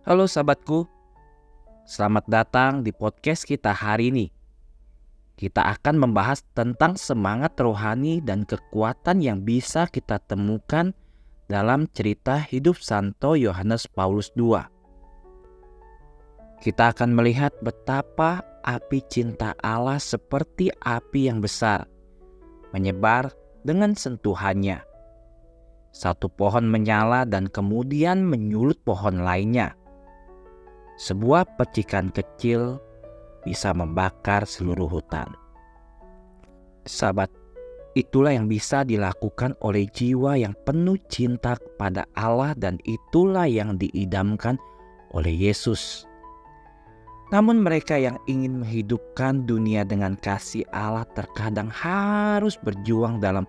Halo sahabatku, selamat datang di podcast kita hari ini. Kita akan membahas tentang semangat rohani dan kekuatan yang bisa kita temukan dalam cerita hidup Santo Yohanes Paulus II. Kita akan melihat betapa api cinta Allah seperti api yang besar, menyebar dengan sentuhannya. Satu pohon menyala dan kemudian menyulut pohon lainnya. Sebuah percikan kecil bisa membakar seluruh hutan. Sahabat, itulah yang bisa dilakukan oleh jiwa yang penuh cinta kepada Allah dan itulah yang diidamkan oleh Yesus. Namun mereka yang ingin menghidupkan dunia dengan kasih Allah terkadang harus berjuang dalam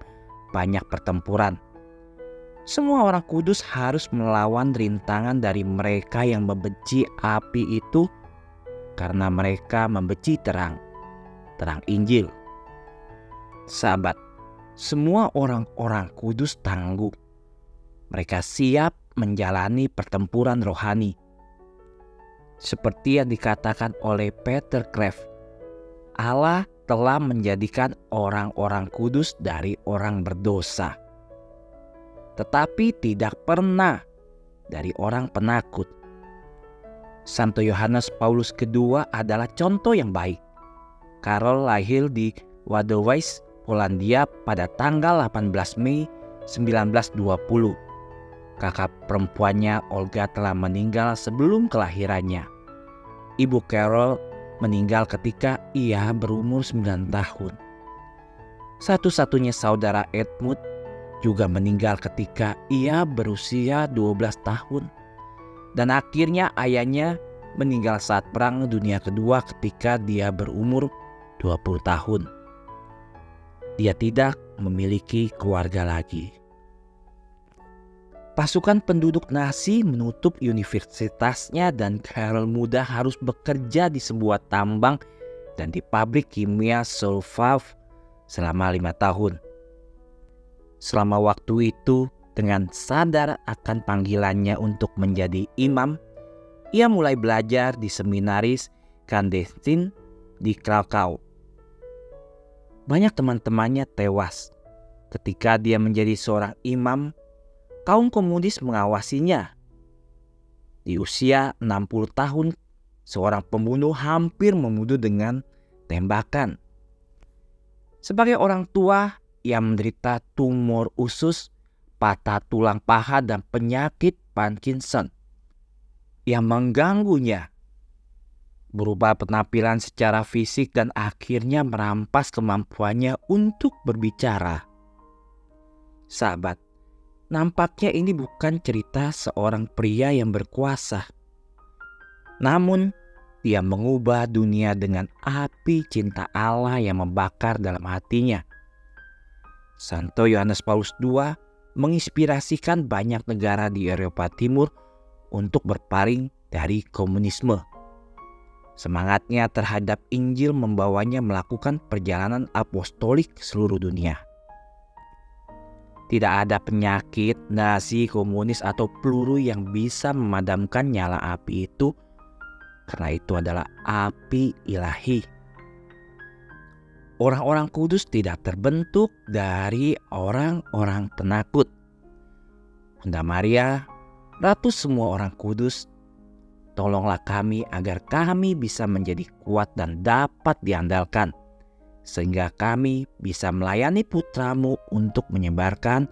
banyak pertempuran. Semua orang kudus harus melawan rintangan dari mereka yang membenci api itu karena mereka membenci terang, terang Injil. Sahabat, semua orang-orang kudus tangguh. Mereka siap menjalani pertempuran rohani seperti yang dikatakan oleh Peter Cleft, Allah telah menjadikan orang-orang kudus dari orang berdosa, tetapi tidak pernah dari orang penakut. Santo Yohanes Paulus II adalah contoh yang baik. Karol lahir di Wadowice, Polandia pada tanggal 18 Mei 1920 Kakak perempuannya Olga telah meninggal sebelum kelahirannya. Ibu Carol meninggal ketika ia berumur 9 tahun. Satu-satunya saudara Edmund juga meninggal ketika ia berusia 12 tahun. Dan akhirnya ayahnya meninggal saat perang dunia kedua ketika dia berumur 20 tahun. Dia tidak memiliki keluarga lagi. Pasukan penduduk Nazi menutup universitasnya dan Karel muda harus bekerja di sebuah tambang dan di pabrik kimia Solvav selama lima tahun. Selama waktu itu, dengan sadar akan panggilannya untuk menjadi imam, ia mulai belajar di seminaris Kandestin di Krakow. Banyak teman-temannya tewas ketika dia menjadi seorang imam kaum komunis mengawasinya. Di usia 60 tahun, seorang pembunuh hampir membunuh dengan tembakan. Sebagai orang tua yang menderita tumor usus, patah tulang paha dan penyakit Parkinson yang mengganggunya berubah penampilan secara fisik dan akhirnya merampas kemampuannya untuk berbicara. Sahabat, Nampaknya ini bukan cerita seorang pria yang berkuasa. Namun, dia mengubah dunia dengan api cinta Allah yang membakar dalam hatinya. Santo Yohanes Paulus II menginspirasikan banyak negara di Eropa Timur untuk berpaling dari komunisme. Semangatnya terhadap Injil membawanya melakukan perjalanan apostolik seluruh dunia. Tidak ada penyakit, nasi, komunis, atau peluru yang bisa memadamkan nyala api itu, karena itu adalah api ilahi. Orang-orang kudus tidak terbentuk dari orang-orang penakut. Bunda Maria, Ratu semua orang kudus, tolonglah kami agar kami bisa menjadi kuat dan dapat diandalkan sehingga kami bisa melayani putramu untuk menyebarkan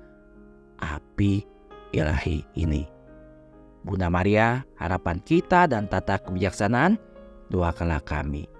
api ilahi ini. Bunda Maria, harapan kita dan tata kebijaksanaan, doakanlah kami.